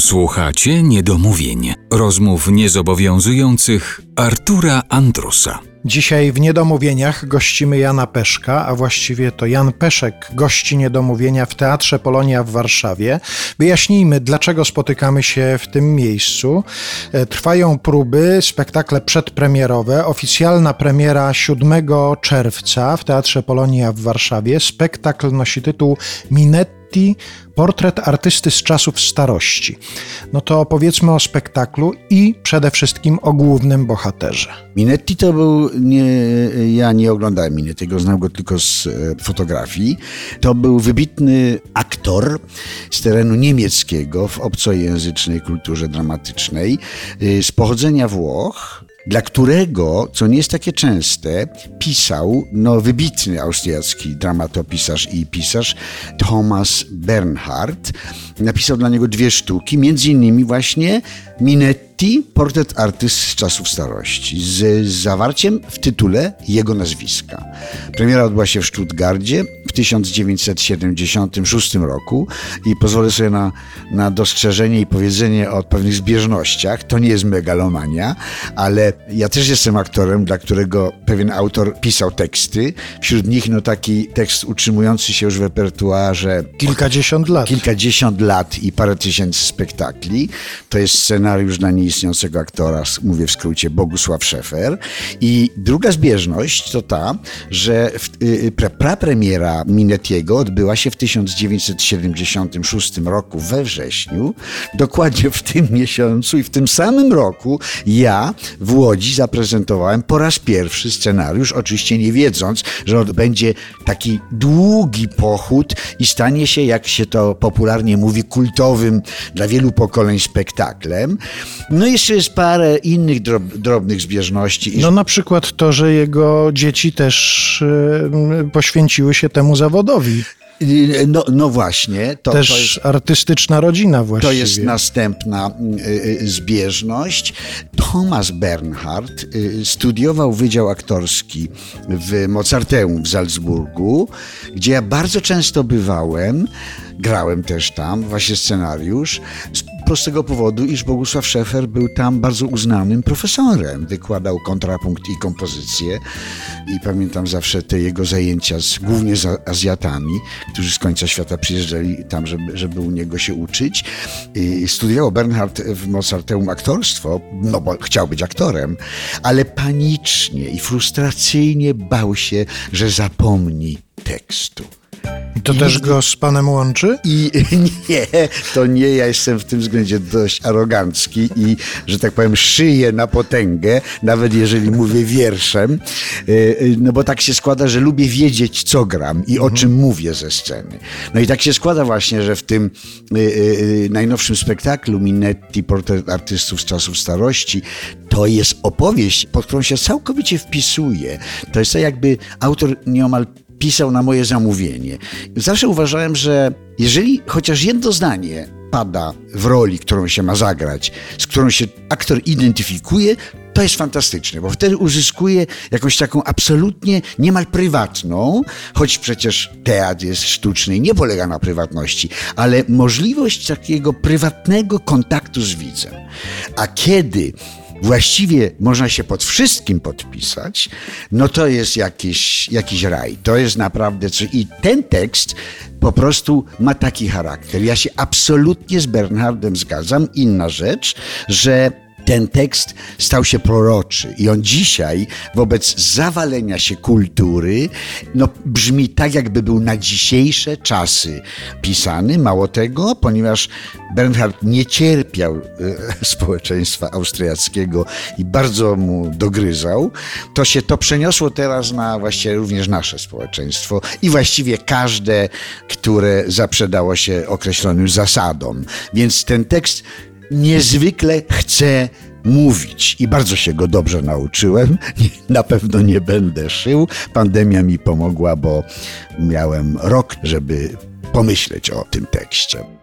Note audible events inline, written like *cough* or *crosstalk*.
Słuchacie niedomówień, rozmów niezobowiązujących Artura Andrusa. Dzisiaj w Niedomówieniach gościmy Jana Peszka, a właściwie to Jan Peszek gości Niedomówienia w Teatrze Polonia w Warszawie. Wyjaśnijmy, dlaczego spotykamy się w tym miejscu. E, Trwają próby, spektakle przedpremierowe. Oficjalna premiera 7 czerwca w Teatrze Polonia w Warszawie. Spektakl nosi tytuł Minetti Portret artysty z czasów starości. No to opowiedzmy o spektaklu i przede wszystkim o głównym bohaterze. Minetti to był, nie, ja nie oglądałem Minettiego, znam go tylko z e, fotografii. To był wybitny aktor z terenu niemieckiego w obcojęzycznej kulturze dramatycznej, e, z pochodzenia Włoch, dla którego, co nie jest takie częste, pisał no, wybitny austriacki dramatopisarz i pisarz Thomas Bernhard. Napisał dla niego dwie sztuki, między innymi właśnie Minetti, portret artyst z czasów starości, z zawarciem w tytule jego nazwiska. Premiera odbyła się w Stuttgardzie w 1976 roku i pozwolę sobie na, na dostrzeżenie i powiedzenie o pewnych zbieżnościach. To nie jest megalomania, ale ja też jestem aktorem, dla którego pewien autor pisał teksty. Wśród nich no taki tekst utrzymujący się już w repertuarze Kilkadziesiąt lat. kilkadziesiąt lat i parę tysięcy spektakli. To jest scenariusz dla nieistniejącego aktora, mówię w skrócie, Bogusław Szefer. I druga zbieżność to ta, że w, y, pra, prapremiera Minetiego odbyła się w 1976 roku we wrześniu, dokładnie w tym miesiącu i w tym samym roku ja w Łodzi zaprezentowałem po raz pierwszy scenariusz, oczywiście nie wiedząc, że będzie taki długi pochód i stanie się, jak się to popularnie mówi, kultowym dla wielu pokoleń spektaklem. No jeszcze jest parę innych drob, drobnych zbieżności. No na przykład to, że jego dzieci też e, poświęciły się temu zawodowi. No, no właśnie, to, też to jest artystyczna rodzina To właściwie. jest następna y, y, zbieżność. Thomas Bernhard y, studiował Wydział Aktorski w Mozarteum w Salzburgu, gdzie ja bardzo często bywałem. Grałem też tam, właśnie scenariusz, prostego powodu, iż Bogusław Szefer był tam bardzo uznanym profesorem. Wykładał kontrapunkt i kompozycję i pamiętam zawsze te jego zajęcia z, głównie z Azjatami, którzy z końca świata przyjeżdżali tam, żeby, żeby u niego się uczyć. I studiował Bernhard w Mozarteum aktorstwo, no bo chciał być aktorem, ale panicznie i frustracyjnie bał się, że zapomni tekstu. I to też go z panem łączy? I *laughs* nie, to nie, ja jestem w tym względzie dość arogancki i, że tak powiem, szyję na potęgę, nawet jeżeli mówię wierszem, Y, y, no bo tak się składa, że lubię wiedzieć, co gram i o czym mówię ze sceny. No i tak się składa właśnie, że w tym y, najnowszym spektaklu Minetti, portret artystów z czasów starości, to jest opowieść, pod którą się całkowicie wpisuje. To jest tak jakby autor nieomal pisał na moje zamówienie. Zawsze uważałem, że jeżeli chociaż jedno zdanie pada w roli, którą się ma zagrać, z którą się aktor identyfikuje, to jest fantastyczne, bo wtedy uzyskuje jakąś taką absolutnie niemal prywatną, choć przecież teatr jest sztuczny i nie polega na prywatności, ale możliwość takiego prywatnego kontaktu z widzem. A kiedy właściwie można się pod wszystkim podpisać, no to jest jakiś, jakiś raj. To jest naprawdę coś. I ten tekst po prostu ma taki charakter. Ja się absolutnie z Bernhardem zgadzam. Inna rzecz, że ten tekst stał się proroczy i on dzisiaj wobec zawalenia się kultury no, brzmi tak, jakby był na dzisiejsze czasy pisany. Mało tego, ponieważ Bernhard nie cierpiał e, *laughs* społeczeństwa austriackiego i bardzo mu dogryzał, to się to przeniosło teraz na właściwie również nasze społeczeństwo i właściwie każde, które zaprzedało się określonym zasadom. Więc ten tekst niezwykle chcę mówić i bardzo się go dobrze nauczyłem. *laughs* Na pewno nie będę szył. Pandemia mi pomogła, bo miałem rok, żeby pomyśleć o tym tekście.